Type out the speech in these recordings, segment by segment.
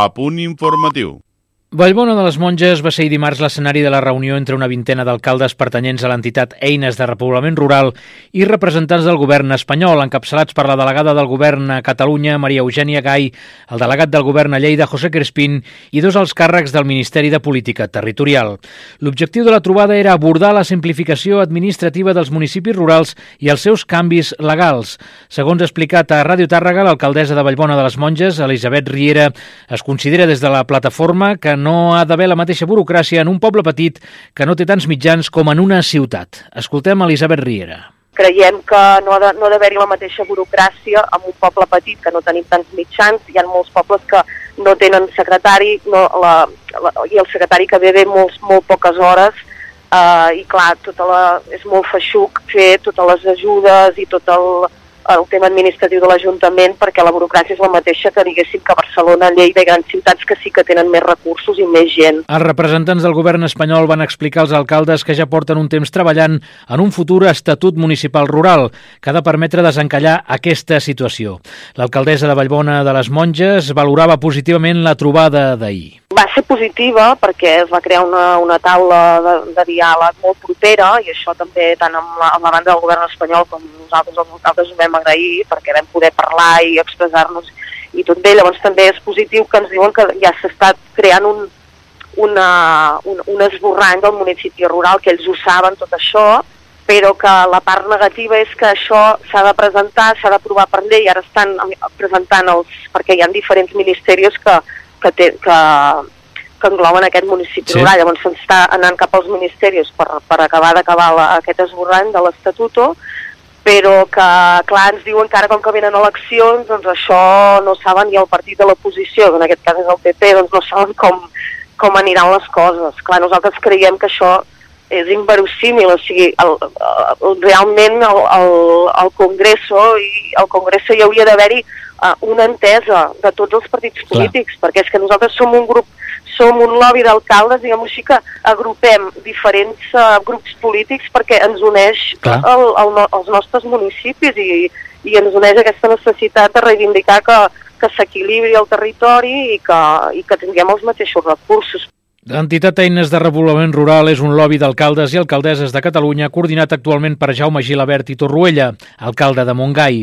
A punt informatiu. Vallbona de les Monges va ser dimarts l'escenari de la reunió entre una vintena d'alcaldes pertanyents a l'entitat Eines de Repoblament Rural i representants del govern espanyol, encapçalats per la delegada del govern a Catalunya, Maria Eugènia Gai, el delegat del govern a Lleida, José Crespín, i dos alts càrrecs del Ministeri de Política Territorial. L'objectiu de la trobada era abordar la simplificació administrativa dels municipis rurals i els seus canvis legals. Segons explicat a Ràdio Tàrrega, l'alcaldessa de Vallbona de les Monges, Elisabet Riera, es considera des de la plataforma que no ha d'haver la mateixa burocràcia en un poble petit que no té tants mitjans com en una ciutat. Escoltem Elisabet Riera. Creiem que no ha d'haver-hi la mateixa burocràcia en un poble petit que no tenim tants mitjans. Hi ha molts pobles que no tenen secretari no, la, la, i el secretari que ve ve molts, molt poques hores eh, i clar, tota la, és molt feixuc fer totes les ajudes i tot el, el tema administratiu de l'Ajuntament perquè la burocràcia és la mateixa que diguéssim que Barcelona, Lleida i grans ciutats que sí que tenen més recursos i més gent. Els representants del govern espanyol van explicar als alcaldes que ja porten un temps treballant en un futur estatut municipal rural que ha de permetre desencallar aquesta situació. L'alcaldessa de Vallbona de les Monges valorava positivament la trobada d'ahir. Va ser positiva perquè es va crear una, una taula de, de diàleg molt propera i això també tant amb la, amb la banda del govern espanyol com nosaltres els alcaldes ho vam agrair perquè vam poder parlar i expressar-nos i tot bé, llavors també és positiu que ens diuen que ja s'està creant un, una, un, un esborrany del municipi rural, que ells ho saben tot això, però que la part negativa és que això s'ha de presentar, s'ha d'aprovar per llei, ara estan presentant els, perquè hi ha diferents ministeris que, que, té, que, que engloben aquest municipi Sí. rural, llavors se'ns està anant cap als ministeris per, per acabar d'acabar aquest esborrany de l'estatuto, però que, clar, ens diuen que ara com que venen eleccions, doncs això no saben, i el partit de l'oposició, que en aquest cas és el PP, doncs no saben com, com aniran les coses. Clar, nosaltres creiem que això és inverosímil, o sigui, el, el, realment el, el, el Congreso i el Congreso hi hauria d'haver-hi uh, una entesa de tots els partits Clar. polítics, perquè és que nosaltres som un grup som un lobby d'alcaldes, diguem així, que agrupem diferents uh, grups polítics perquè ens uneix Clar. el, el, no- els nostres municipis i, i ens uneix aquesta necessitat de reivindicar que, que s'equilibri el territori i que, i que tinguem els mateixos recursos. L'entitat Eines de Repoblament Rural és un lobby d'alcaldes i alcaldesses de Catalunya coordinat actualment per Jaume Gilabert i Torruella, alcalde de Montgai.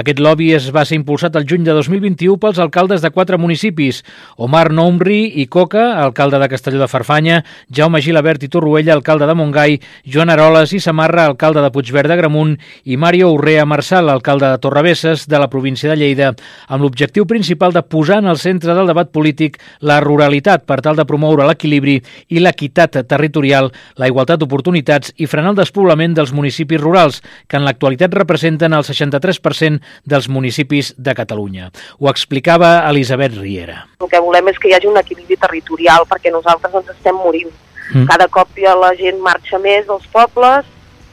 Aquest lobby es va ser impulsat el juny de 2021 pels alcaldes de quatre municipis, Omar Noumri i Coca, alcalde de Castelló de Farfanya, Jaume Gilabert i Torruella, alcalde de Montgai, Joan Aroles i Samarra, alcalde de Puigverd de Gramunt, i Mario Urrea Marçal, alcalde de Torrebesses, de la província de Lleida, amb l'objectiu principal de posar en el centre del debat polític la ruralitat per tal de promoure l'equilibri i l'equitat territorial, la igualtat d'oportunitats i frenar el despoblament dels municipis rurals, que en l'actualitat representen el 63% dels municipis de Catalunya. Ho explicava Elisabet Riera. El que volem és que hi hagi un equilibri territorial perquè nosaltres ens estem morint. Mm. Cada cop ja la gent marxa més dels pobles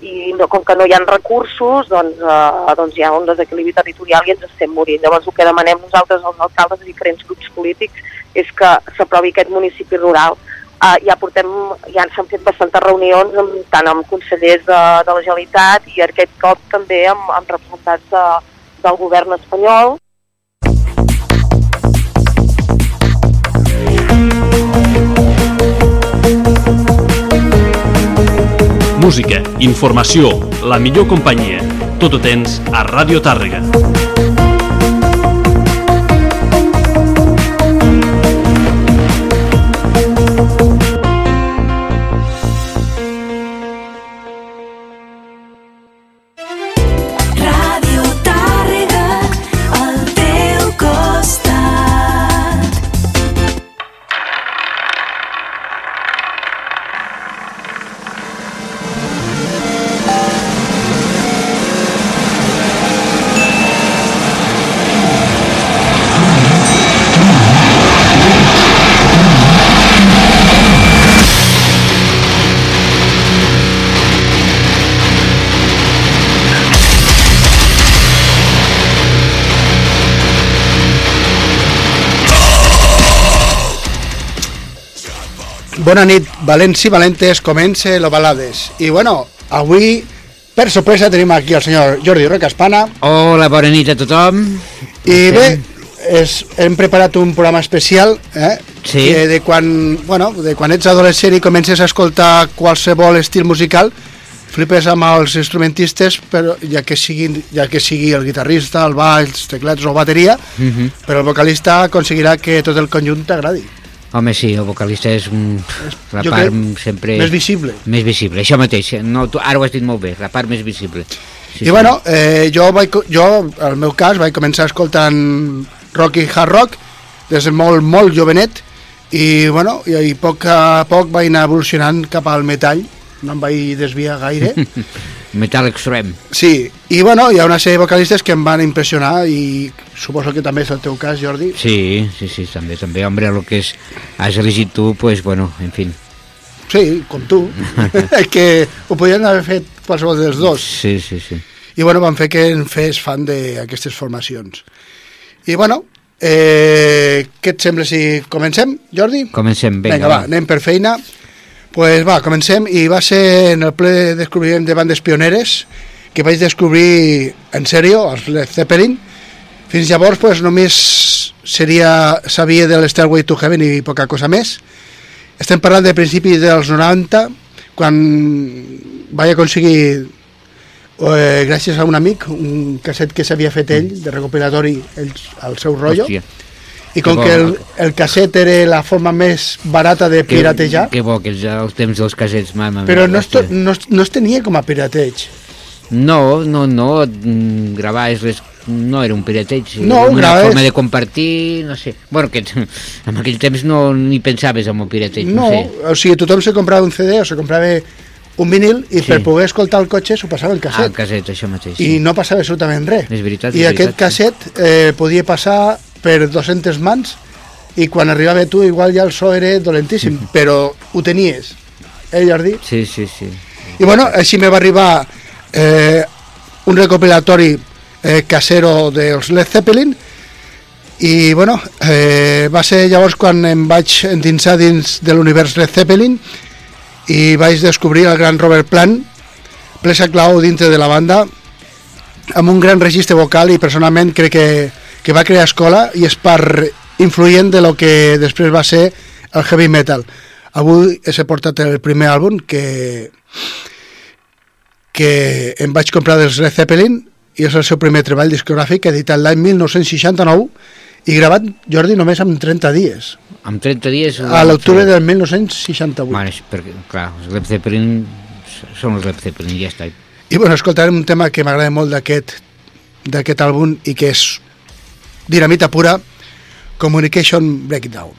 i no, com que no hi ha recursos, doncs, eh, doncs hi ha un desequilibri territorial i ens estem morint. Llavors el que demanem nosaltres als alcaldes de diferents grups polítics és que s'aprovi aquest municipi rural. Uh, ja portem, ja s'han fet bastantes reunions amb, tant amb consellers de, de la Generalitat i aquest cop també amb, amb representants de, del govern espanyol Música, informació, la millor companyia. Tot ho tens a Ràdio Tàrrega. Bona nit, Valents i Valentes, comença l'Ovalades. I bueno, avui, per sorpresa, tenim aquí el senyor Jordi Rocaspana. Hola, bona nit a tothom. I bé, és, hem preparat un programa especial eh? Sí. que de quan, bueno, de quan ets adolescent i comences a escoltar qualsevol estil musical flipes amb els instrumentistes però ja que, siguin, ja que sigui el guitarrista, el baix, els teclats o bateria Mhm. però el vocalista aconseguirà que tot el conjunt t'agradi Home, sí, el vocalista és un, la jo part crec sempre... més visible Més visible, això mateix. No, tu, ara ho has dit molt bé, la part més visible. I bueno, eh, jo, vaig, jo, al meu cas, vaig començar escoltant rock i hard rock des de molt, molt jovenet i, bueno, i, i a poc a poc vaig anar evolucionant cap al metall, no em vaig desviar gaire. Metal Extreme. Sí, i bueno, hi ha una sèrie de vocalistes que em van impressionar i suposo que també és el teu cas, Jordi. Sí, sí, sí, també, també. Hombre, el que és, has elegit tu, pues, bueno, en fin. Sí, com tu, que ho podien haver fet qualsevol dels dos. Sí, sí, sí. i bueno, van fer que em fes fan d'aquestes formacions. I bueno, eh, què et sembla si comencem, Jordi? Comencem, vinga, Vinga, va, anem per feina. Pues va, comencem, i va ser en el ple descobriment de bandes pioneres que vaig descobrir en sèrio els Led Zeppelin. Fins llavors pues, només seria, sabia de l'Stairway to Heaven i poca cosa més. Estem parlant de principi dels 90, quan vaig aconseguir eh, gràcies a un amic, un casset que s'havia fet ell, de recopilatori, el, el seu rotllo, Hòstia, i com Que que el, el casset era la forma més barata de que, piratejar, que bo, que els, els temps dels casets, mama. però no es, to, no, es, no es tenia com a pirateig. No, no, no, mm, gravar és res, no era un pirateig, No, era una gravar forma de compartir, no sé. Bueno, que en aquell temps no ni pensaves en el pirateig, No, no, sé. o sigui, tothom se comprava un CD o se comprava un vinil i Sí. per poder escoltar el cotxe s'ho passava en Ah, casset. el caset, això mateix. I no passava absolutament res. És veritat, I és aquest veritat, casset eh, podia passar per 200 mans i quan arribava tu igual ja el so era dolentíssim, però ho tenies. Eh, Jordi? Sí, sí, sí. I bueno, així me va arribar eh, un recopilatori eh, casero dels Led Zeppelin i bueno, eh, va ser llavors quan em vaig endinsar dins de l'univers Led Zeppelin i vaig descobrir el gran Robert Plant peça clau dintre de la banda amb un gran registre vocal i personalment crec que, que va crear escola i és part influent de lo que després va ser el heavy metal. Avui he portat el primer àlbum que que em vaig comprar dels Led Zeppelin i és el seu primer treball discogràfic editat l'any 1969 i gravat, Jordi, només amb 30 dies Amb 30 dies... a l'octubre del 1968 Bueno, és perquè, clar, els Led Zeppelin són els Led Zeppelin, ja està. i bueno, escoltarem un tema que m'agrada molt d'aquest d'aquest àlbum i que és dinamita pura Communication Breakdown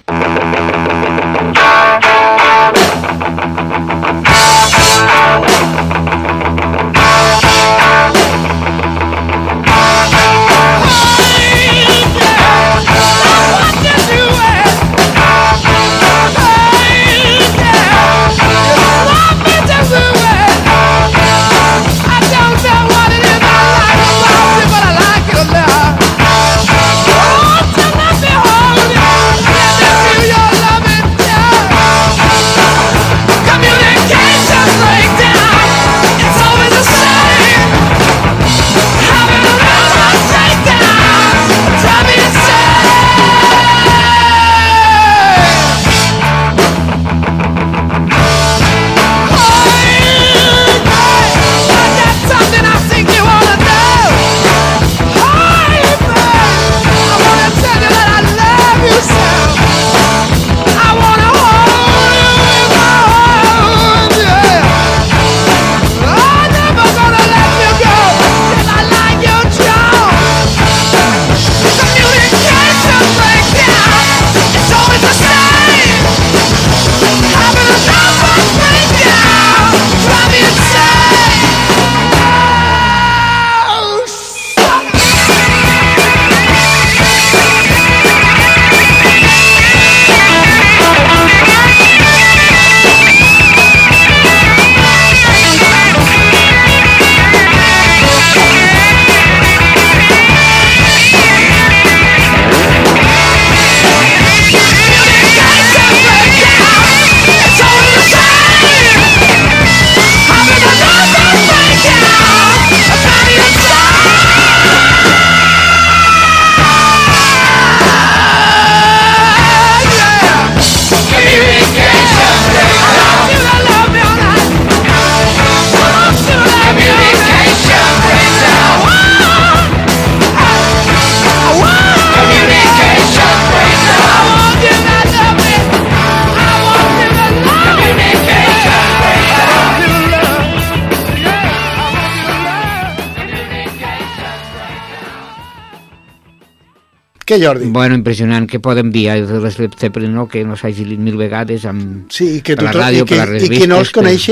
Què, Jordi? Bueno, impressionant que enviar de les Zeppelin, no? que no s'hagi dit mil vegades amb, Sí, que, per la ràdio, i que, per les i qui no els revistes, coneix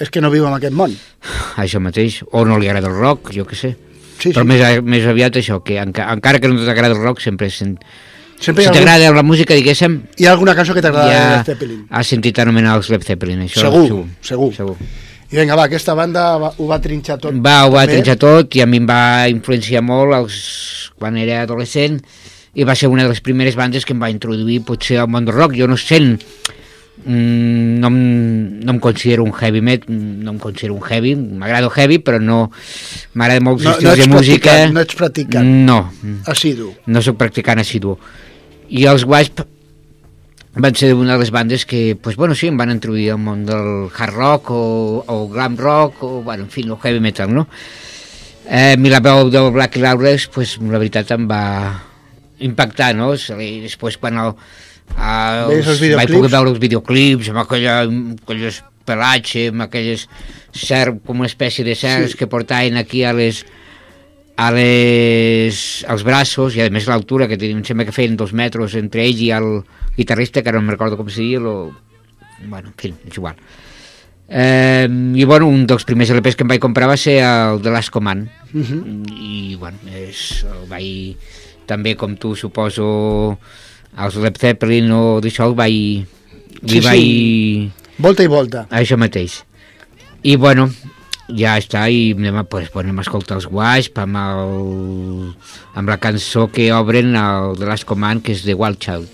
és que no viu en aquest món. Això mateix, o no li agrada el rock, jo que sé. Sí, Però sí. més, més aviat això, que enca, encara que no t'agrada el rock, sempre sent... Sempre si ha, algun, t'agrada la música, diguéssim, hi ha alguna cançó que t'agrada de ja Led Zeppelin. has sentit anomenar els Led Zeppelin, això Segur, segur. segur. segur. I vinga, va, aquesta banda va, ho va trinxar tot. Va, ho va també. trinxar tot i a mi em va influenciar molt els... quan era adolescent i va ser una de les primeres bandes que em va introduir potser al món del rock. Jo no sent... Mm, no, no em considero un heavy met, no em considero un heavy, m'agrada heavy, però no m'agrada molt els No- no de música. no ets practicant. No, Assidu. no sóc practicant assidu. I els Wasp van ser una de les bandes que, pues, bueno, sí, em van introduir al món del hard rock o, o glam rock o, bueno, en fi, el heavy metal, no? Eh, mi la veu del Black Lawless, pues, la veritat em va impactar, no? I després quan el, els els, vaig videoclips? poder veure els videoclips amb aquella, amb aquelles pelatge, amb aquelles serp, com una espècie de serps Sí. que portaven aquí a les a les, als braços i a més l'altura que tenien, em sembla que feien dos metres entre ell i el guitarrista que no me'n recordo com se diria lo... bueno, en fi, és igual eh, i bueno, un dels primers LPs que em vaig comprar va ser el de Last Command Uh -huh. i bueno, és, el vaig també com tu suposo els Led Zeppelin o d'això el vaig li Sí, sí. vaig Volta i volta. això mateix i bueno ja està i anem a, pues, bueno, anem a escoltar els Wasp amb, el, amb la cançó que obren el de Last Command que és The Wild Child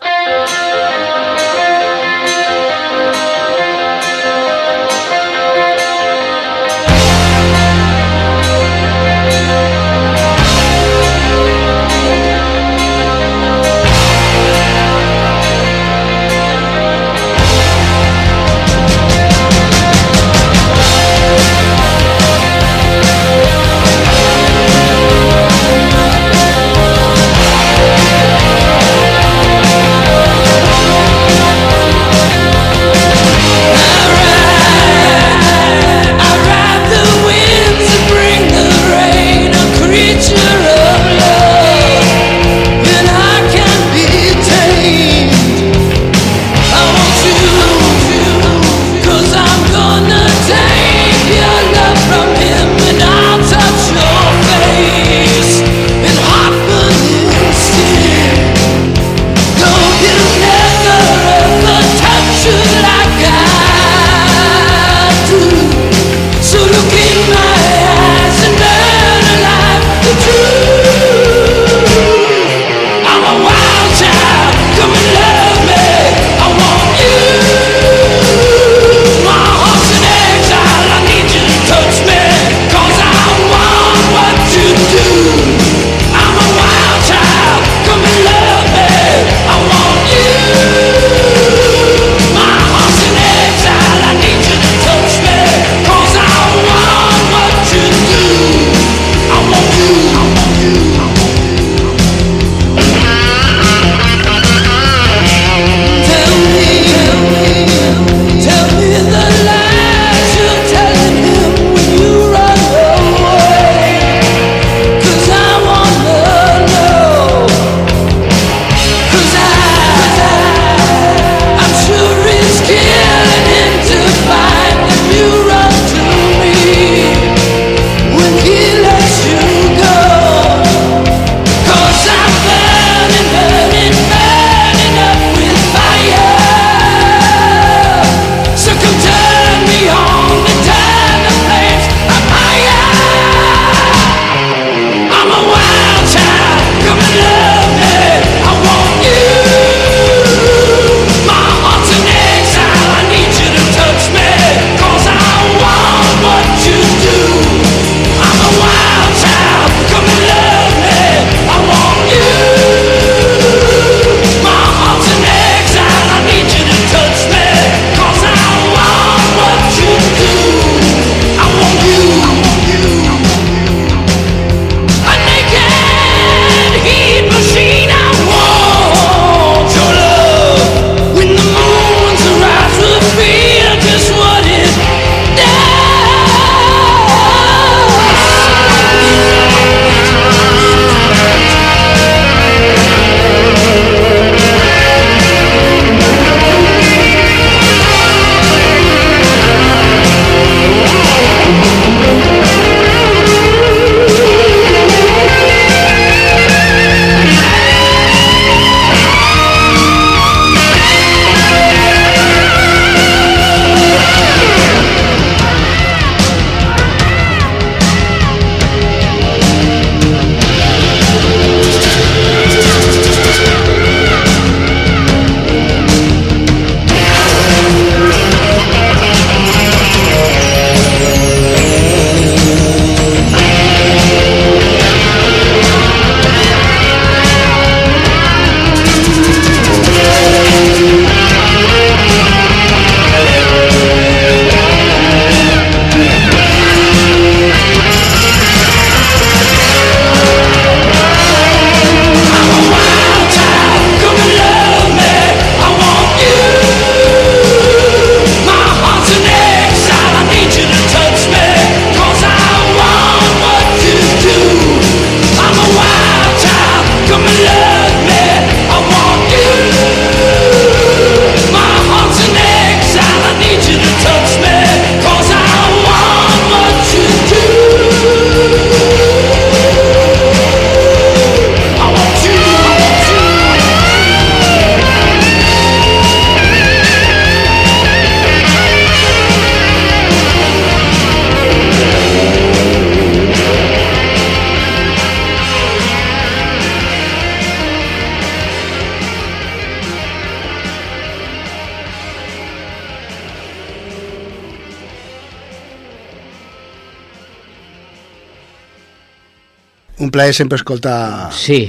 un plaer sempre escoltar... Sí,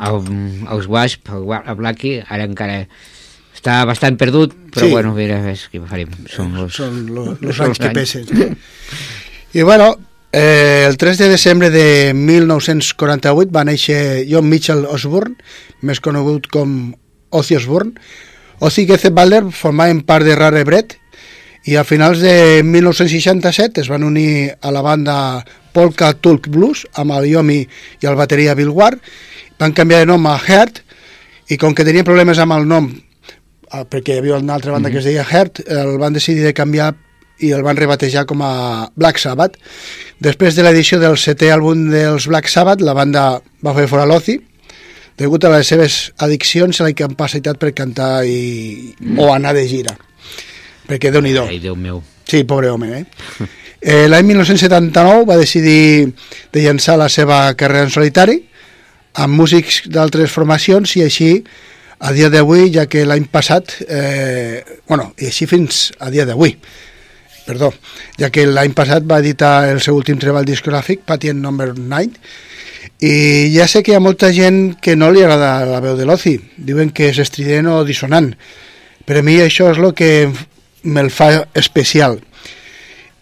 el, els Wasp, el, el Blackie, ara encara està bastant perdut, però Sí. bueno, mira, és què farem. Són los, Són lo- los anys que pesen. I bueno, eh, el 3 de desembre de 1948 va néixer John Mitchell Osborne, més conegut com Ozzy Osbourne. Ozzy Geze Balder formaven part de Rare Breed i a finals de 1967 es van unir a la banda Polka Tulk Blues amb el Yomi i el bateria Bill Ward. Van canviar de nom a Heart i com que tenien problemes amb el nom eh, perquè hi havia una altra banda que es deia Heart, el van decidir de canviar i el van rebatejar com a Black Sabbath. Després de l'edició del setè àlbum dels Black Sabbath, la banda va fer fora l'Ozzy, degut a les seves addiccions a la incapacitat per cantar i... o anar de gira. Perquè déu nhi Ai, Déu meu. Sí, pobre home, eh? eh L'any 1979 va decidir de llançar la seva carrera en solitari amb músics d'altres formacions i així a dia d'avui, ja que l'any passat, eh, bueno, i així fins a dia d'avui, perdó, ja que l'any passat va editar el seu últim treball discogràfic, Patient Number 9, i ja sé que hi ha molta gent que no li agrada la veu de l'Ozzy, diuen que és estrident o dissonant, per a mi això és el que me'l fa especial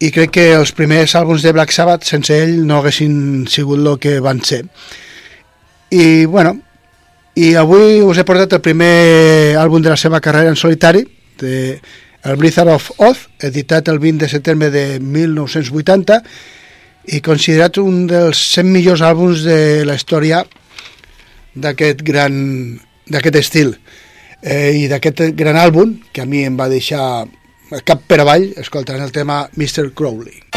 i crec que els primers àlbums de Black Sabbath sense ell no haguessin sigut el que van ser. I bueno i avui us he portat el primer àlbum de la seva carrera en solitari de el Blizzard of Oz editat el 20 de setembre de 1980 i considerat un dels 100 millors àlbums de la història d'aquest gran d'aquest estil eh, i d'aquest gran àlbum que a mi em va deixar cap per avall escoltant el tema Mr. Crowley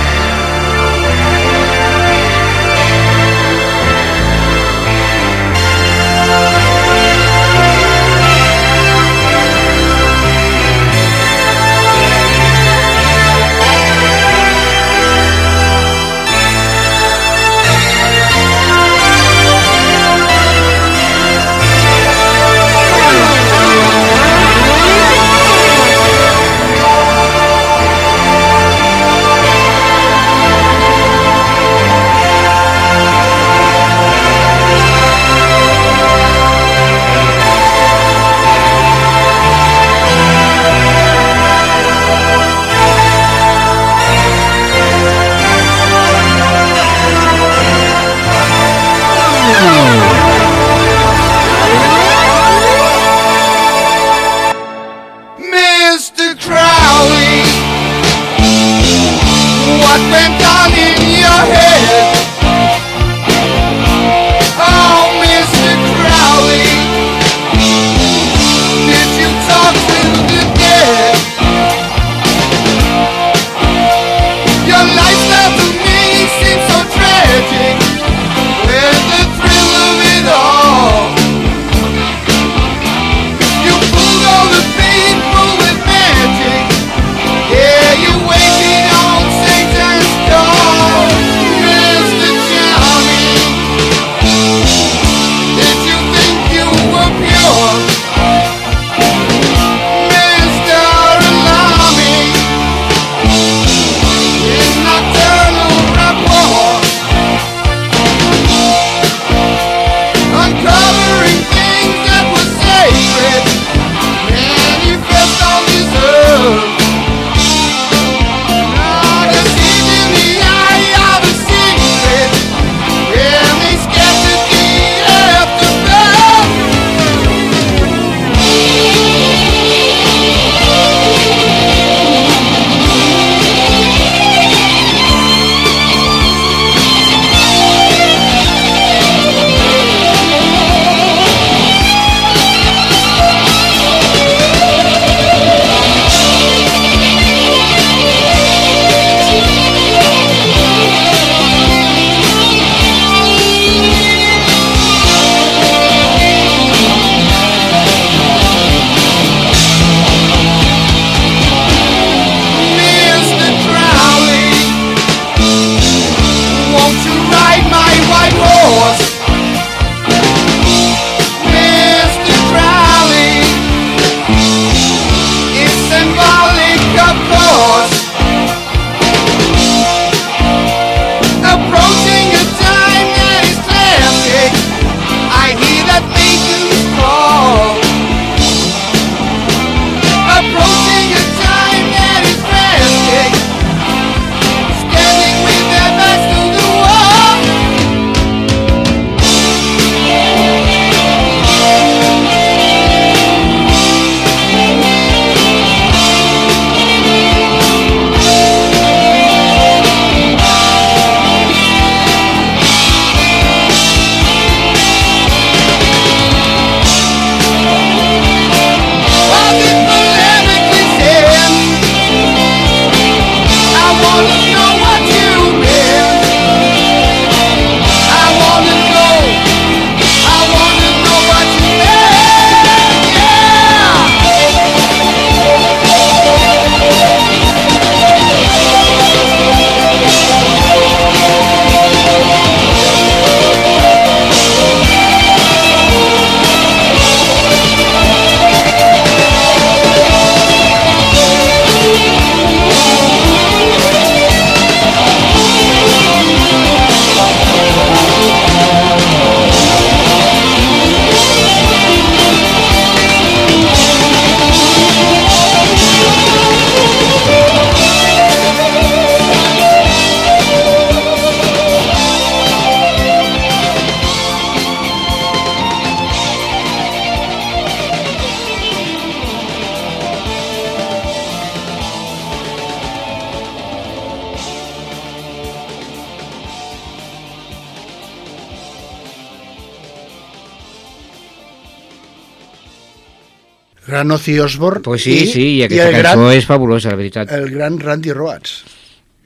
gran Ozzy Osbourne Pues sí, i, sí, i i aquesta el cançó gran, és fabulosa, la veritat. el gran Randy Rhoads,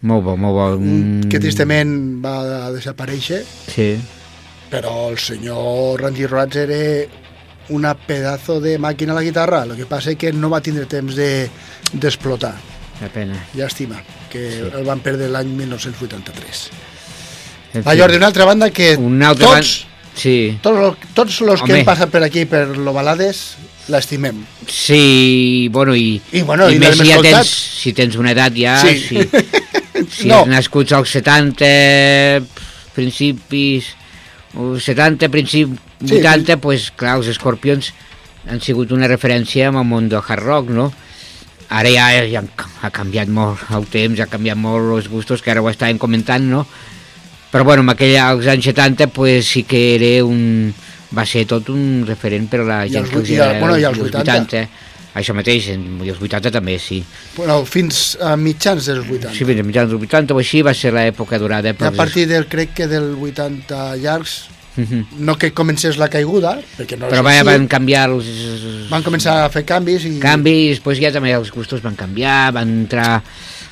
Molt bo, molt bo. Mm, que tristament va desaparèixer, Sí, però el senyor Randy Rhoads era una pedazo de màquina a la guitarra, el que passa que no va tindre temps de d'explotar. la pena. Llàstima, que sí. el van perdre l'any 1983. En Va, fi. Jordi, una altra banda que Una altra tots, ban- Sí, tots, tots els que Home. hem passat per aquí, per l'Ovalades, l'estimem. sí, bueno, i, I, bueno, i més l'hem si ja tens, si tens una edat ja, Sí. si, si No. has nascut als 70, principis, o 70, principis, Sí, 80, pues, clar, els Scorpions han sigut una referència en el món del hard rock, no? Ara ja, ja ha canviat molt el temps, ha canviat molt els gustos, que ara ho estàvem comentant, no? Però bueno, en aquell, als anys 70 pues, sí que era un... va ser tot un referent per a la I gent que i al- bueno, i als 80. Això mateix, en- i els 80 també, sí. Bueno, fins a mitjans dels 80. Sí, fins a mitjans dels 80 o així va ser l'època durada. I a partir del, crec que del 80 llargs, Mhm. no que comencés la caiguda, perquè no Però va, van canviar els van començar a fer canvis i... canvis, després ja també els gustos van canviar, van entrar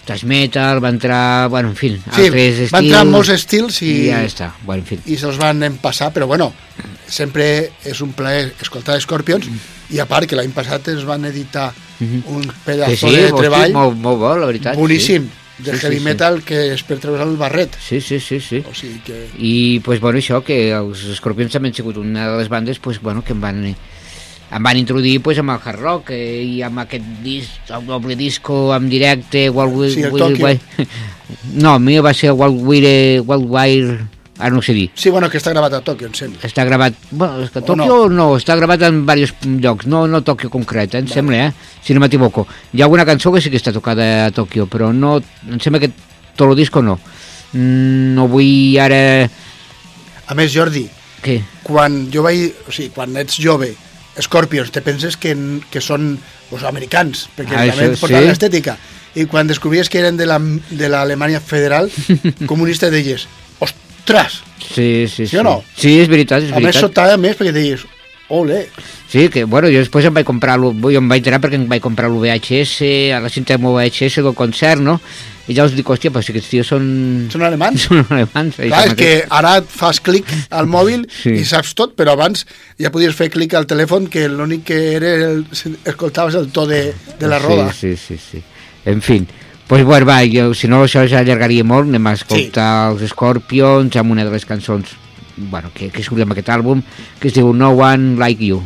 thrash metal, va entrar, bueno, en fi, Sí, altres estils. van entrar molts estils i, I ja està, bueno, en fi. i se'ls van empassar, però bueno, sempre és un plaer escoltar Scorpions i a part que l'any passat es van editar un Sí, pedazo sí, de treball molt, molt bo, la veritat. boníssim de Sí, sí, heavy sí. metal que és per treure el barret. Sí, sí, sí, sí. O sigui que... I, pues, bueno, això, que els Scorpions també han sigut una de les bandes pues, bueno, que em van, em van introduir pues, amb el hard rock eh, i amb aquest disc, el doble disco en directe, Wild Wire... Sí, el Tokyo. No, el meu va ser Wild Wire, Wild Wire, ara no sé dir. Sí, bueno, que està gravat a Tòquio, em sembla. Està gravat... Bueno, és que O Tòquio no? no, està gravat en diversos llocs, no, no Tòquio concret, eh, em sembla, eh? Si no m'equivoco. Hi ha alguna cançó que sí que està tocada a Tòquio, però no, em sembla que tot el disco no. Mm, no vull ara... A més, Jordi, Què? quan jo vaig... O sigui, quan ets jove, Scorpions, te penses que, que són pues, americans, perquè Ah, també porten sí. l'estètica. I quan descobries que eren de la- de l'Alemanya federal comunista, deies, ostres! Sí, sí, Sí o no? Sí, és veritat, és A més, veritat. sobtava més perquè deies, ole, Sí, que, bueno, jo després em vaig comprar, jo em vaig entrar perquè em vaig comprar el VHS, a la cinta meu VHS del concert, no? I ja us dic, hòstia, però si aquests tios són... són alemans. Són alemans. Clar, és que ara fas clic al mòbil Sí. i saps tot, però abans ja podies fer clic al telèfon que l'únic que era el, escoltaves el to de, de la roda. Sí, sí, sí, sí. En fi, pues bueno, va, jo, si no això ja allargaria molt, anem a escoltar sí. els Scorpions amb una de les cançons bueno, que, que en aquest àlbum, que es diu No One Like You.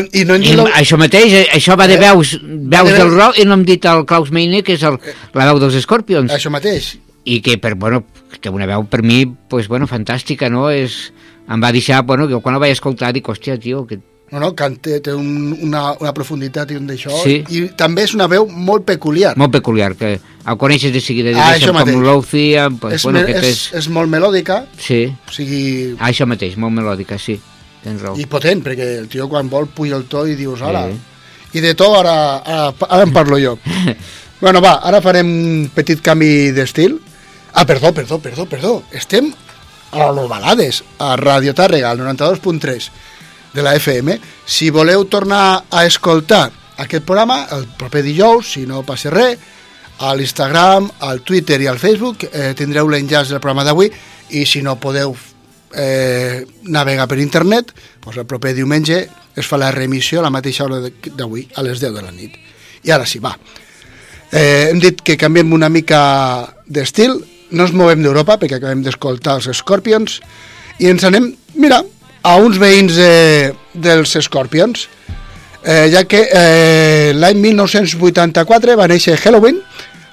No, I no I lo- això mateix, eh, això va de Eh? veus, veus de del rock i no hem dit el Klaus Meine, que és el, la veu dels Scorpions. Això mateix. I que, per, bueno, té una veu per mi, pues, bueno, fantàstica, no? És, em va deixar, bueno, que quan ho vaig escoltar dic, hòstia, tio, que No, no, canta, té un, una, una profunditat i un d'això. Sí. I també és una veu molt peculiar. molt peculiar, que el coneixes de seguida, Ah, diguéssim, això com Lothia, pues, és, bueno, és, és... és molt melòdica, Sí, o sigui, ah, això mateix, molt melòdica, sí, tens raó. i potent, perquè el tio quan vol puja el to i dius, ara... Sí. I de to ara, ara, ara en parlo jo. bueno, va, ara farem un petit canvi d'estil. Ah, perdó, perdó, perdó, perdó. Estem a los balades, a Radio Tàrrega, al 92.3 de la FM. Si voleu tornar a escoltar aquest programa, el proper dijous, si no passa res, a l'Instagram, al Twitter i al Facebook eh, tindreu l'enllaç del programa d'avui i si no podeu eh, navegar per internet, doncs el proper diumenge es fa la remissió a la mateixa hora d'avui, a les 10 de la nit. I ara sí, va. Eh, hem dit que canviem una mica d'estil, no ens movem d'Europa perquè acabem d'escoltar els Scorpions i ens anem, mira, a uns veïns eh, dels Scorpions, eh, ja que eh, l'any 1984 va néixer Halloween,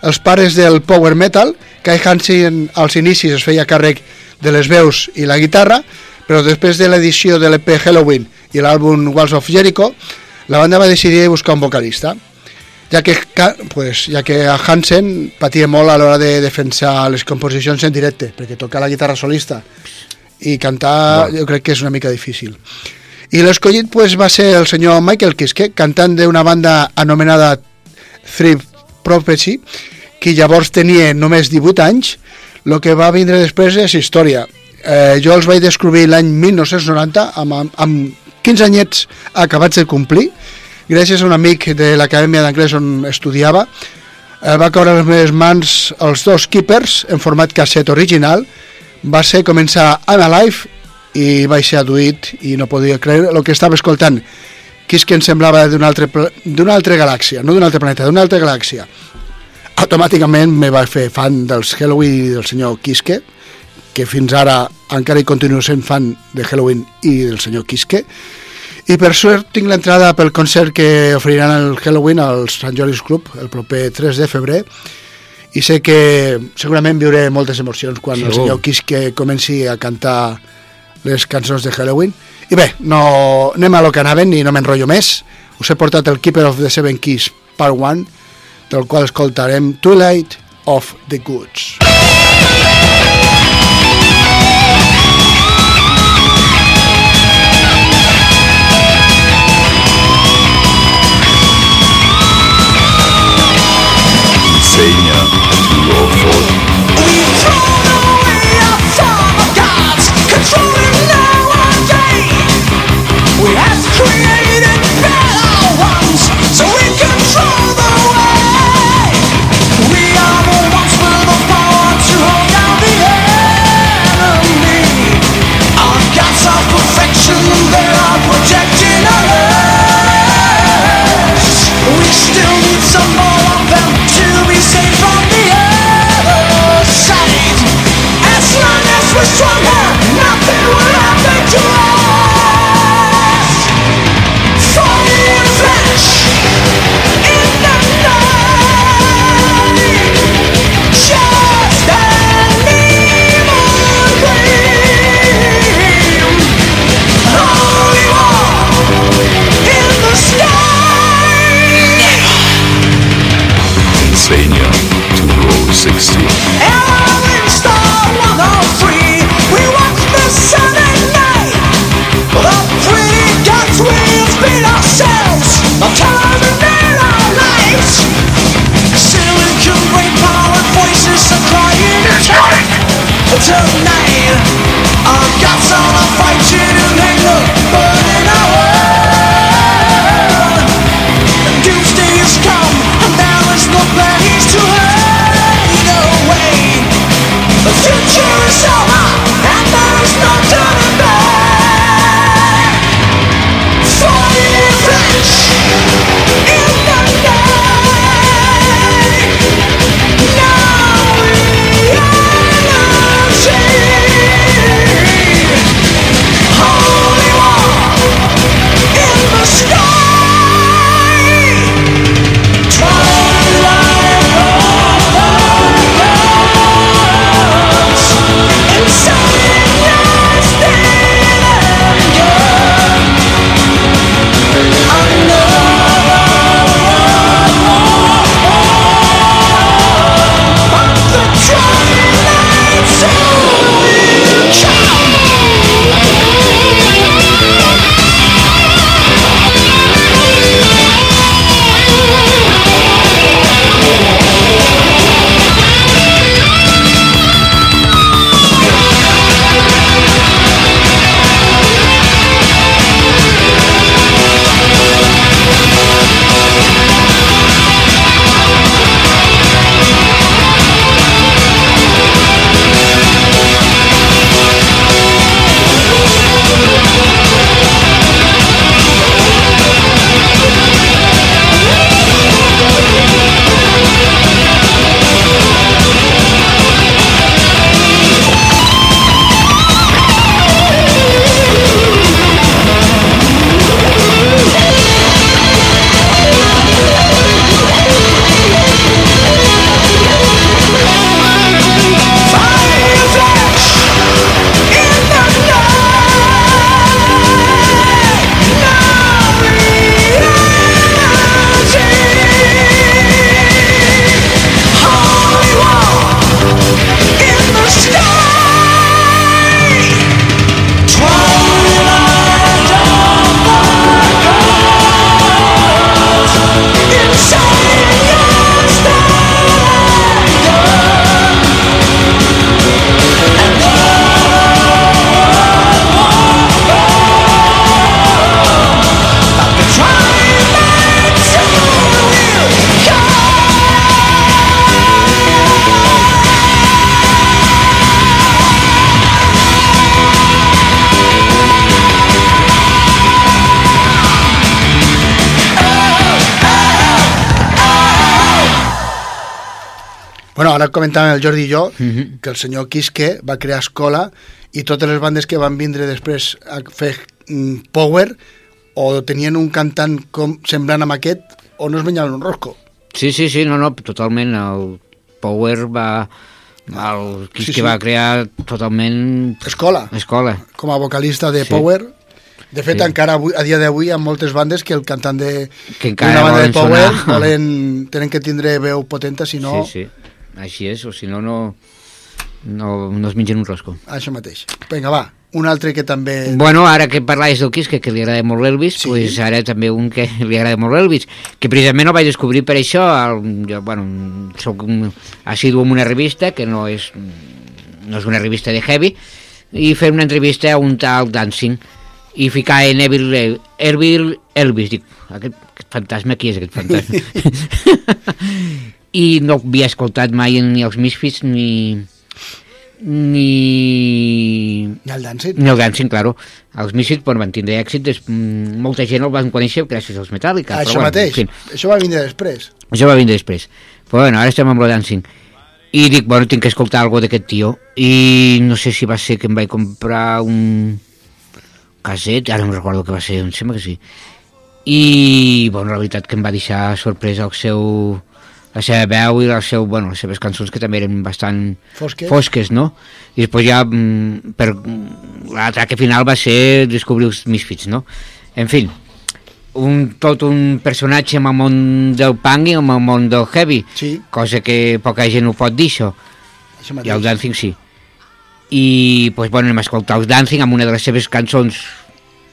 els pares del power metal, Kai Hansen als inicis es feia càrrec de les veus i la guitarra, però després de l'edició de l'EP Halloween i l'àlbum Walls of Jericho, la banda va decidir buscar un vocalista, ja que, pues, ja que a Hansen patia molt a l'hora de defensar les composicions en directe, perquè tocar la guitarra solista i cantar jo crec que és una mica difícil. I l'escollit pues, va ser el senyor Michael Kiske, cantant d'una banda anomenada Three Prophecy, que llavors tenia només 18 anys, el que va vindre després és història. Eh, jo els vaig descobrir l'any 1990, amb, amb, amb 15 anyets acabats de complir, gràcies a un amic de l'Acadèmia d'Anglès on estudiava. Eh, va caure a les meves mans els dos keepers en format casset original, va ser començar Alive i vaig ser aduït i no podia creure el que estava escoltant que és que em semblava d'una altra, altra galàxia, no d'un altre planeta, d'una altra galàxia. Automàticament me va fer fan dels Halloween i del senyor Kiske, que fins ara encara hi continuo sent fan de Halloween i del senyor Kiske. I per sort tinc l'entrada pel concert que oferiran el Halloween al Sant Jordi's Club el proper 3 de febrer i sé que segurament viuré moltes emocions quan el Segur. senyor Kiske comenci a cantar les cançons de Halloween. I bé, no, anem a lo que anaven i no m'enrotllo més. Us he portat el Keeper of the Seven Keys Part 1, del qual escoltarem Twilight of the Goods. Insegna Bueno, ara comentàvem el Jordi i jo Mhm. que el senyor Quisque va crear escola i totes les bandes que van vindre després a fer mm, power o tenien un cantant com semblant amb aquest o no es menjaven un rosco. Sí, sí, sí, no, no, totalment. El Power va... El Sí, qui sí, sí. va crear totalment Escola, escola. com a vocalista de Sí. Power. De fet, Sí. encara avui, a dia d'avui hi ha moltes bandes que el cantant de Que encara d'una banda de Power sonar. volen, tenen que tindre veu potenta, si no, Sí, sí, així és, o si no, no, no, no es mengen un rosco. això mateix. Vinga, va, un altre que també... Bueno, ara que parlais del Kiss, que, que li agrada molt l'Elvis, Sí. pues ara també un que li agrada molt l'Elvis, que precisament el vaig descobrir per això, el, jo, bueno, soc un assidu en una revista, que no és, no és una revista de heavy, i fer una entrevista a un tal Dancing, i ficar en Evil, Evil Elvis, dic, aquest fantasma, qui és aquest fantasma? I no havia escoltat mai ni els Misfits ni ni Ni el Dancing. ni el Dancing, claro. Els Misfits bueno, van tindre èxit, des, mm, molta gent el van conèixer gràcies als Metallica. Això però, bueno, mateix. en fi, Això va vindre després. això va vindre després. Però bueno, ara estem amb el Dancing. I dic, bueno, tinc que escoltar alguna d'aquest tio. I no sé si va ser que em vaig comprar un caset, ara no recordo que va ser, em sembla que sí. I, bueno, la veritat que em va deixar sorpresa el seu la seva veu i el seu, bueno, les seves cançons que també eren bastant Fosques. fosques no? I després ja mm, per mm, l'ataque final va ser descobrir els Misfits, no? En fi, un, tot un personatge amb el món del punk i amb el món del heavy, Sí, cosa que poca gent ho pot dir, això, això i el Dancing sí. I, pues, bueno, anem a escoltar el Dancing amb una de les seves cançons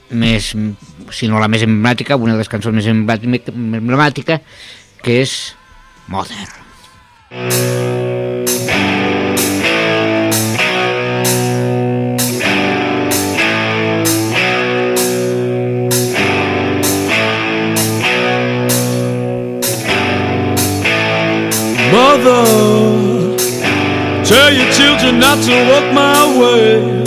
més, si no la més emblemàtica, una de les cançons més emblemàtica que és Mother. Mother, tell your children not to walk my way.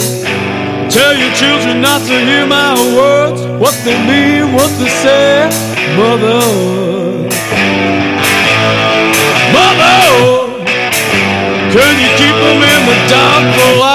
Tell your children not to hear my words, what they mean, what they say. Mother, Mother, in the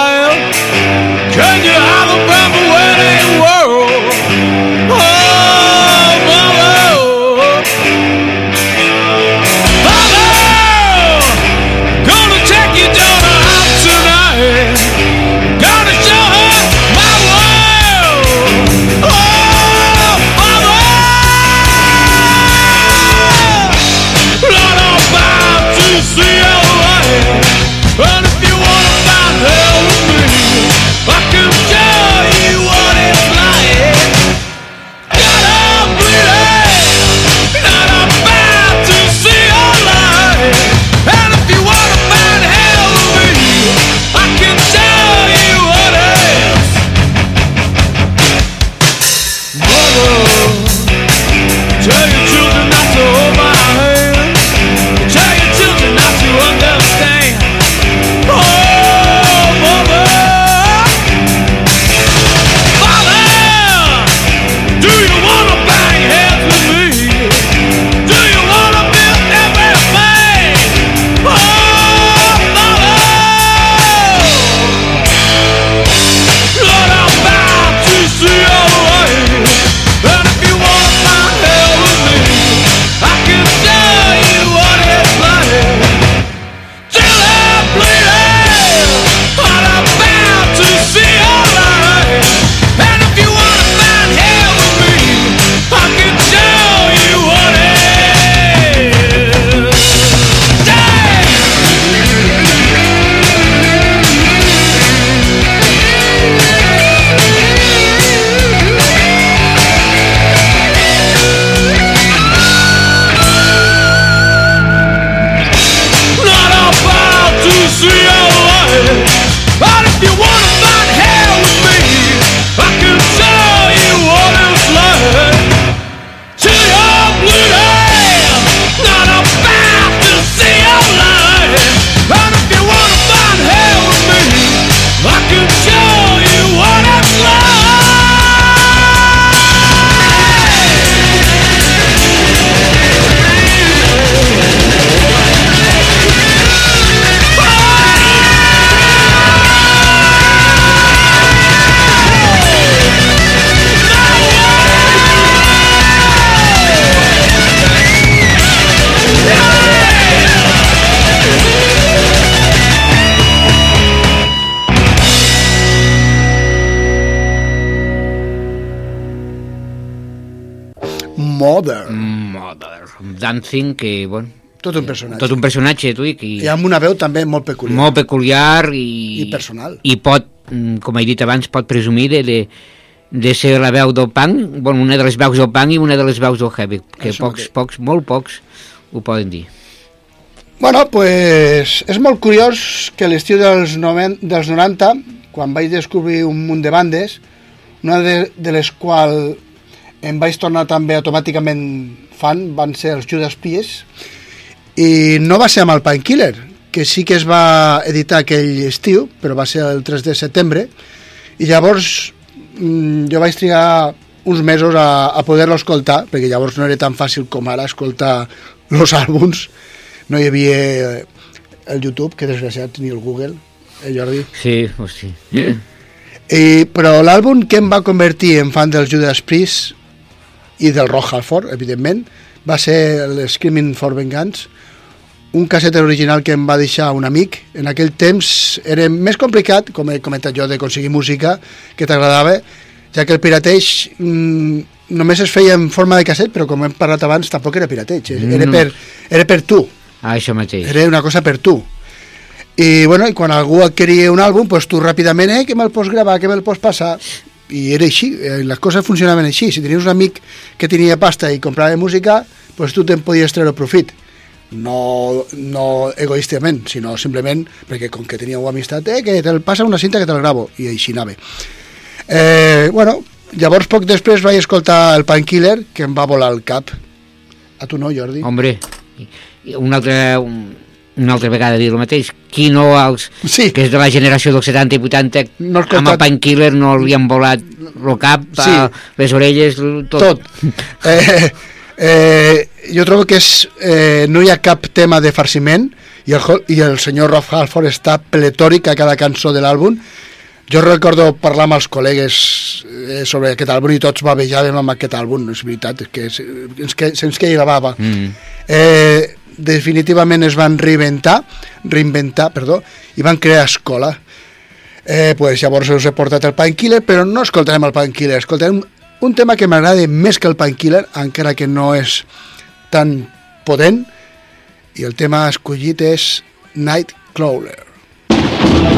Dancing, que, bueno, Tot un personatge. tot un personatge, t'ho dic, i, I amb una veu també molt peculiar. molt peculiar i, I personal. I pot, mm, com he dit abans, pot presumir de, de, de ser la veu del punk, bueno, una de les veus del punk i una de les veus del heavy, que Això pocs, mateix. pocs, molt pocs ho poden dir. Bueno, pues, és molt curiós que l'estiu dels, noven- dels 90, quan vaig descobrir un munt de bandes, una de, de les quals em vaig tornar també automàticament fan, van ser els Judas Priest, i no va ser amb el Painkiller, que sí que es va editar aquell estiu, però va ser el 3 de setembre, i llavors mm, jo vaig trigar uns mesos a, a poder-lo escoltar, perquè llavors no era tan fàcil com ara escoltar els àlbums, no hi havia eh, el YouTube, que desgraciat ni el Google, eh, Jordi? Sí, hosti. I, però l'àlbum que em va convertir en fan dels Judas Priest i del Rock Halford, evidentment, va ser el Screaming for Vengeance, un casset original que em va deixar un amic. En aquell temps era més complicat, com he comentat jo, d'aconseguir música que t'agradava, ja que el pirateig mm, només es feia en forma de casset, però com hem parlat abans, tampoc era pirateig, era, No. per, era per tu, Ah, això mateix. era una cosa per tu. I, bueno, i quan algú adquiria un àlbum, pues tu ràpidament, eh, que me'l pots gravar, que me'l pots passar. I era així, eh, les coses funcionaven així. Si tenies un amic que tenia pasta i comprava música, pues tu te'n podies treure profit. No, no egoístament, sinó simplement perquè com que teníeu amistat, eh, que te'l passa una cinta que te'l gravo, i així anava. Eh, bueno, llavors poc després vaig escoltar el Painkiller, que em va volar el cap. A tu no, Jordi? Hombre, una altra, un, una altra vegada dir el mateix. Qui no, els, Sí. que és de la generació dels 70 i 80, No amb el Painkiller no li han volat el cap, Sí. les orelles, tot. tot. Eh, eh, jo trobo que és, eh, no hi ha cap tema de farciment i el, i el senyor Rolf Halford està pletòric a cada cançó de l'àlbum. Jo recordo parlar amb els col·legues eh, sobre aquest àlbum i tots bavejàvem amb aquest àlbum, és veritat, és que és, que se'ns queia la bava. Mm. Eh, definitivament es van reinventar, reinventar, perdó, i van crear escola. Eh, pues llavors us he portat el Painkiller, però no escoltarem el Painkiller, escoltarem un tema que m'agrada més que el Painkiller, encara que no és tan potent, i el tema escollit és Nightcrawler. Nightcrawler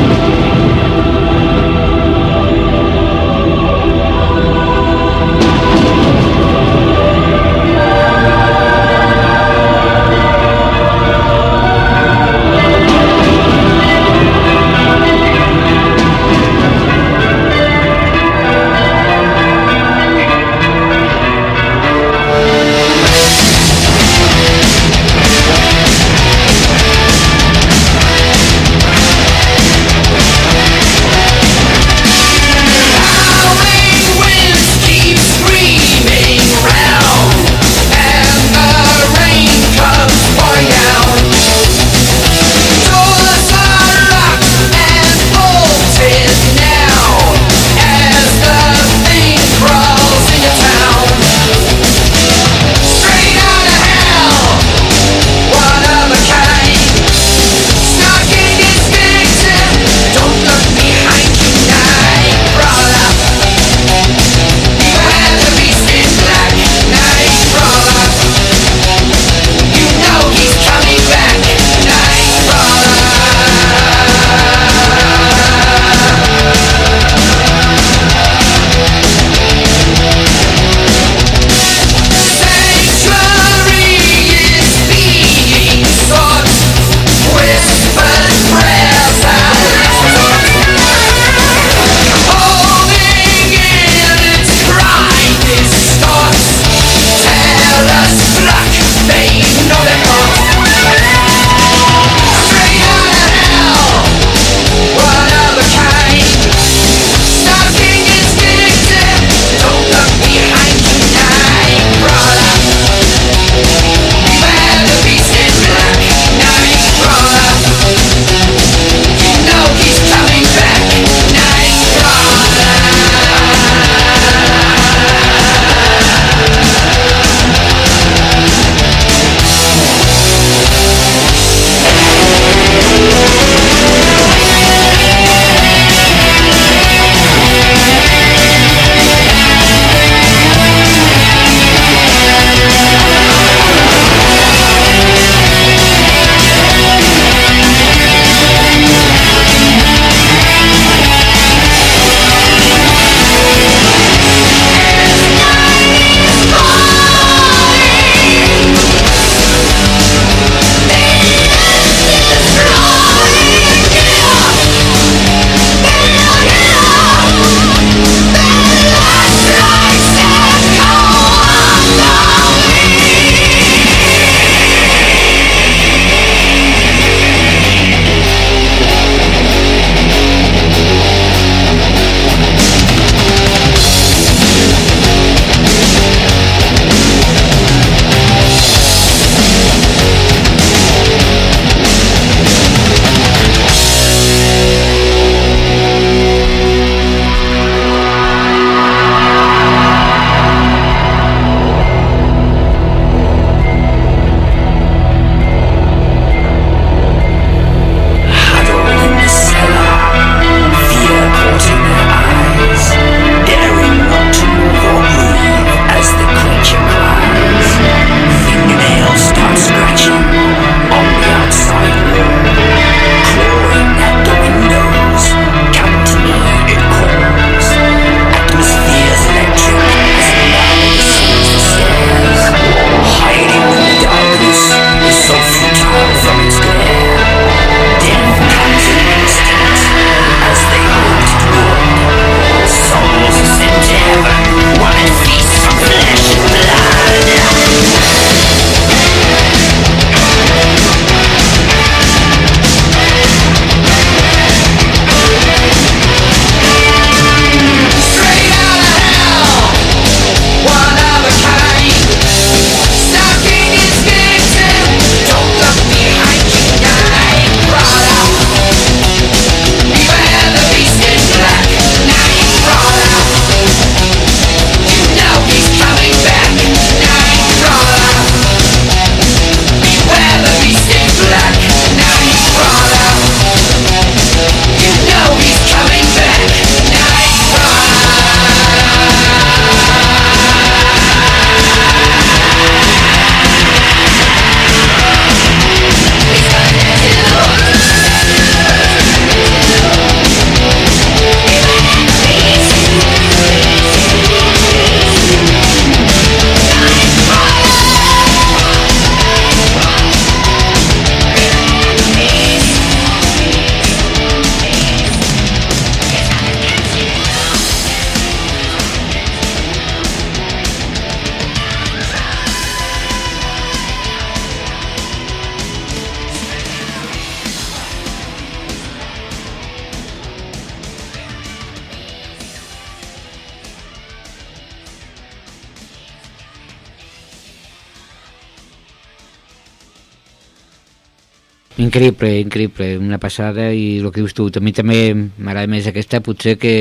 Increïble, increïble, una passada i el que dius tu, a mi també m'agrada més aquesta potser que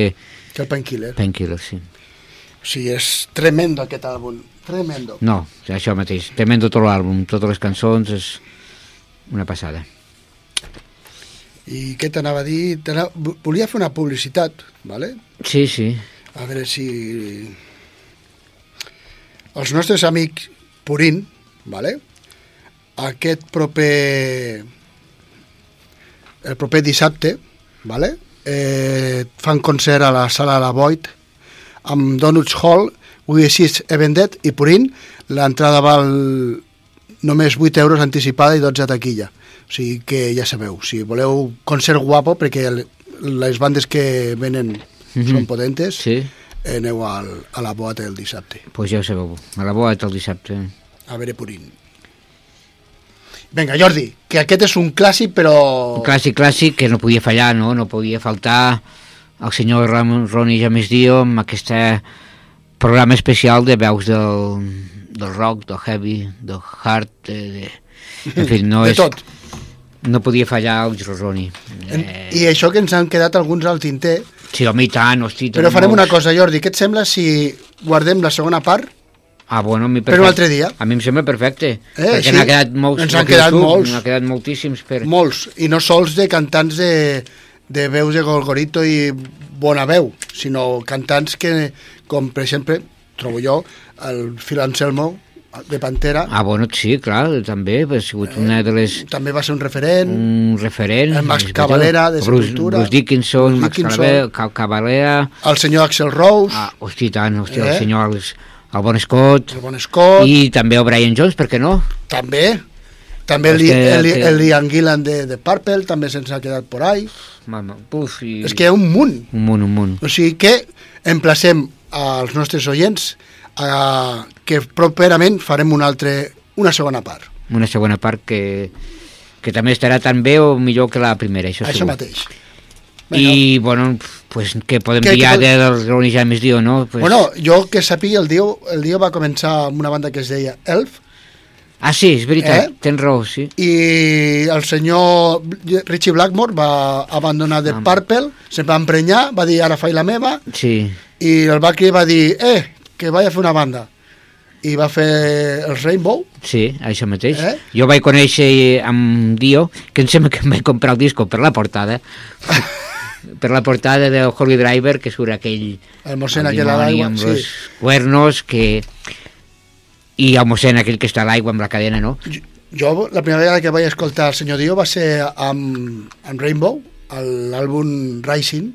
Que el Painkiller. Painkiller, sí. O sigui, és tremendo aquest àlbum. Tremendo. No, això mateix, tremendo tot l'àlbum, totes les cançons, és una passada. I què t'anava a dir? Volia fer una publicitat, ¿vale? Sí, sí, a veure si... Els nostres amics Purín, ¿vale? aquest proper... el proper dissabte, ¿vale? eh, fan concert a la sala La Void amb Donuts Hall, We Exist Evendet i Purín, l'entrada val només 8 euros anticipada i 12 a taquilla. O sigui que ja sabeu, si voleu concert guapo, perquè el- les bandes que venen són potentes, sí, aneu al, a la boata el dissabte, doncs ja ho sabeu, a la boat el dissabte. a veure Purín. Vinga, Jordi, que aquest és un clàssic, però... Un clàssic clàssic que no podia fallar, no? No podia faltar el senyor Ram Roni James Dio amb aquest programa especial de veus del, del rock, del heavy, del hard, de, de... en fi, no de és... tot. No podia fallar el. En, Eh, I això que ens han quedat alguns al tinter, sí, home, i tant, hosti, però farem una molts. cosa, Jordi, què et sembla si guardem la segona part? Ah, bueno, a mi Per un altre dia. A mi em sembla perfecte. Eh, perquè sí. n'ha quedat molts. Ens han quedat tu, molts. N'ha quedat moltíssims per... Molts, i no sols de cantants de, de veus de Golgorito i bona veu, sinó cantants que, com per exemple, trobo jo, el Phil Anselmo, de Pantera, Ah, bueno, sí, clar, també ha sigut una de les... també va ser un referent, un referent. El Max. Cavalera, de Bruce, Sepultura. Bruce Dickinson, Bruce Max Dickinson. Cavalera, Ca- Cavalera, el senyor Axel Rose, ah, hosti, tant, hosti, Eh? el senyor el, el Bon Scott, el Bon Scott, i... també el Brian Jones, per què no? també, també el, el, el Ian Gillan de, de Purple, també se'ns ha quedat por ahí. Mama, puf, i... És que hi ha un munt. Un munt, un munt. O sigui que emplacem als nostres oients a que properament farem un altre, una segona part. Una segona part que, que també estarà tan bé o millor que la primera, això, Això segur. mateix. I, bueno, pues, què podem Què- dir què de, del Ronnie James Dio, no? Pues, Bueno, jo que sàpiga, el Dio, el Dio va començar amb una banda que es deia Elf, Ah, sí, és veritat, Eh? tens raó, sí. i el senyor Richie Blackmore va abandonar The Purple, se'n va emprenyar, va dir ara faig la meva, Sí, i el Buckley va dir, eh, que vaig a fer una banda. I va fer el Rainbow, Sí, això mateix. Eh? Jo vaig conèixer amb Dio, que em sembla que em vaig comprar el disco per la portada, per la portada del Holy Driver, que surt aquell... el mossèn el aquell a l'aigua, amb sí. els cuernos, que... I el mossèn aquell que està a l'aigua amb la cadena, no? Jo, la primera vegada que vaig escoltar el senyor Dio va ser amb, amb Rainbow, l'àlbum Rising,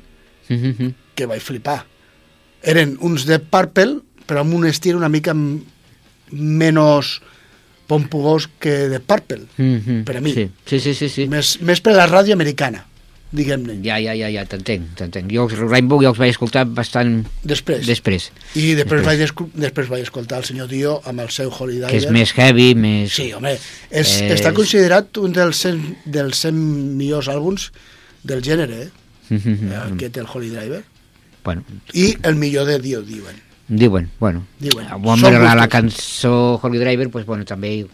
Mhm, que vaig flipar. Eren uns de Purple, però amb un estil una mica menys pompugós que de Purple, mhm. per a mi. Sí, sí, sí, sí. sí. més, més per la ràdio americana, diguem-ne. Ja, ja, ja, ja t'entenc, t'entenc. Jo els Rainbow ja els vaig escoltar bastant Després. després, I després, Després. vaig, escu- després vaig escoltar el senyor Dio amb el seu Holy que és Diver. més heavy, més... Sí, home, és, És- està considerat un dels 100, dels 100 millors àlbums del gènere, eh? Mhm, aquest el Holy Driver. Bueno, I el millor de Dio, diuen. diuen, bueno. Diuen. Bon la, la cançó Holy Driver, pues, bueno, també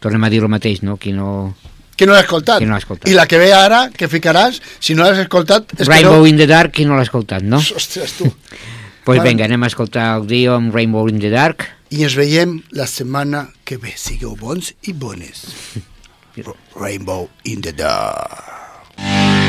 tornem a dir el mateix, no? Qui no... Qui no l'ha escoltat? Qui no escoltat. I la que ve ara, que ficaràs, si no l'has escoltat... És Rainbow que in the Dark, qui no l'ha escoltat, no? no... Ostres, tu. pues Vale. vinga, anem a escoltar el Dio amb Rainbow in the Dark. I ens veiem la setmana que ve. Sigueu bons i bones. Rainbow in the dark.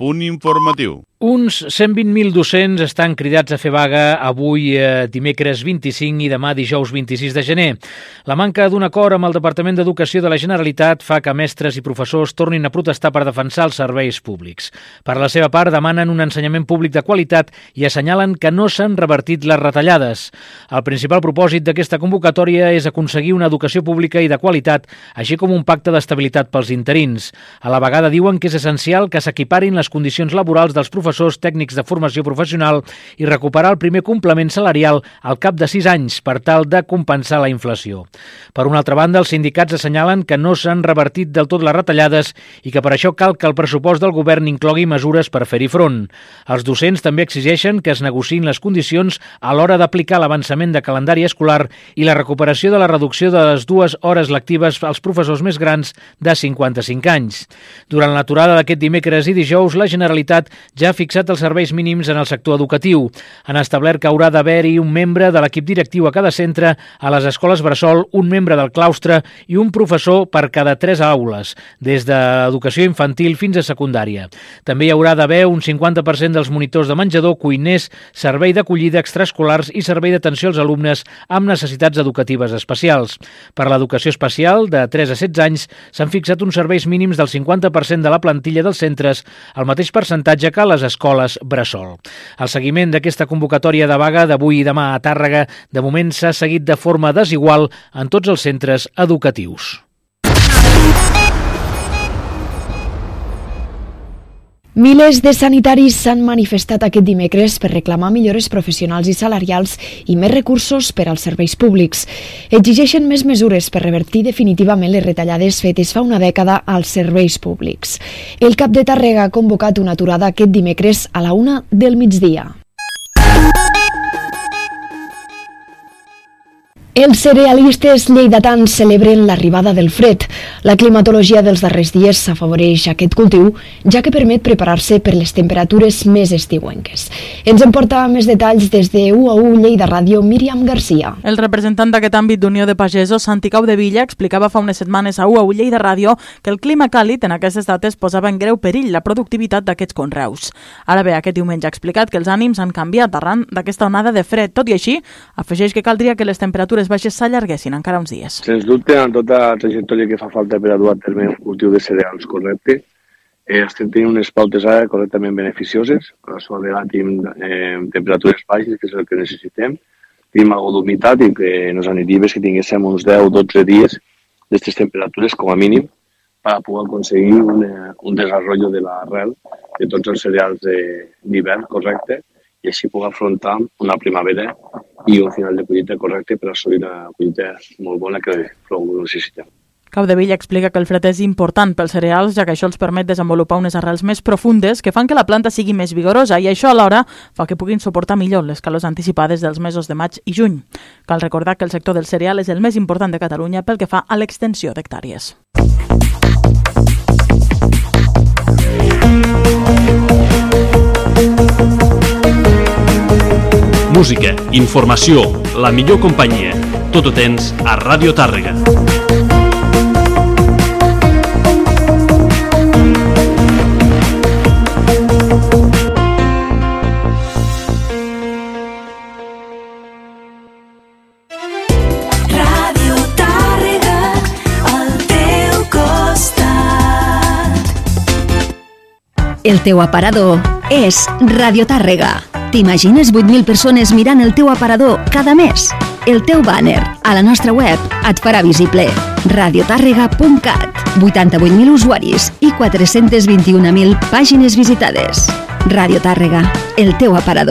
Punt informatiu. Uns 120.000 docents estan cridats a fer vaga avui eh, dimecres 25 i demà dijous 26 de gener. La manca d'un acord amb el Departament d'Educació de la Generalitat fa que mestres i professors tornin a protestar per defensar els serveis públics. Per la seva part, demanen un ensenyament públic de qualitat i assenyalen que no s'han revertit les retallades. El principal propòsit d'aquesta convocatòria és aconseguir una educació pública i de qualitat, així com un pacte d'estabilitat pels interins. A la vegada diuen que és essencial que s'equiparin les condicions laborals dels professors tècnics de formació professional i recuperar el primer complement salarial al cap de sis anys per tal de compensar la inflació. Per una altra banda, els sindicats assenyalen que no s'han revertit del tot les retallades i que per això cal que el pressupost del govern inclogui mesures per fer-hi front. Els docents també exigeixen que es negociïn les condicions a l'hora d'aplicar l'avançament de calendari escolar i la recuperació de la reducció de les dues hores lectives als professors més grans de 55 anys. Durant l'aturada d'aquest dimecres i dijous, la Generalitat ja ha fixat els serveis mínims en el sector educatiu. Han establert que haurà d'haver-hi un membre de l'equip directiu a cada centre, a les escoles Bressol, un membre del claustre i un professor per cada tres aules, des d'educació infantil fins a secundària. També hi haurà d'haver un 50% dels monitors de menjador, cuiners, servei d'acollida extraescolars i servei d'atenció als alumnes amb necessitats educatives especials. Per l'educació especial, de 3 a 16 anys, s'han fixat uns serveis mínims del 50% de la plantilla dels centres, el mateix percentatge que les escoles Bressol. El seguiment d'aquesta convocatòria de vaga d'avui i demà a Tàrrega de moment s'ha seguit de forma desigual en tots els centres educatius. Milers de sanitaris s'han manifestat aquest dimecres per reclamar millores professionals i salarials i més recursos per als serveis públics. Exigeixen més mesures per revertir definitivament les retallades fetes fa una dècada als serveis públics. El cap de Tàrrega ha convocat una aturada aquest dimecres a la una del migdia. Els cerealistes lleidatans celebren l'arribada del fred. La climatologia dels darrers dies s'afavoreix aquest cultiu, ja que permet preparar-se per les temperatures més estiuenques. Ens en porta més detalls des de UAU Lleida Ràdio, Míriam Garcia. El representant d'aquest àmbit d'Unió de Pagesos, Santi Cau de Villa, explicava fa unes setmanes a UAU Lleida Ràdio que el clima càlid en aquestes dates posava en greu perill la productivitat d'aquests conreus. Ara bé, aquest diumenge ha explicat que els ànims han canviat arran d'aquesta onada de fred. Tot i així, afegeix que caldria que les temperatures baixes s'allarguessin encara uns dies. Sens dubte, en tota la trajectòria que fa falta per a dur a terme un cultiu de cereals correcte, eh, estem tenint unes pautes ara correctament beneficioses. A la seva vegada tenim eh, temperatures baixes, que és el que necessitem. Tenim algo d'humitat i que nos aniria bé si tinguéssim uns 10-12 dies d'aquestes temperatures com a mínim per poder aconseguir un, eh, un desenvolupament de l'arrel de tots els cereals d'hivern correcte i així poder afrontar una primavera i un final de collita correcte per assolir una collita molt bona que prou necessitem. Capdevilla explica que el fred és important pels cereals, ja que això els permet desenvolupar unes arrels més profundes que fan que la planta sigui més vigorosa i això alhora fa que puguin suportar millor les calors anticipades dels mesos de maig i juny. Cal recordar que el sector del cereal és el més important de Catalunya pel que fa a l'extensió d'hectàrees. Música, informació, la millor companyia. Tot ho tens a Ràdio Tàrrega. Ràdio Tàrrega, al teu costat. El teu aparador és Radio Tàrrega. T'imagines 8.000 persones mirant el teu aparador cada mes? El teu banner a la nostra web et farà visible. radiotàrrega.cat 88.000 usuaris i 421.000 pàgines visitades. Radio Tàrrega, el teu aparador.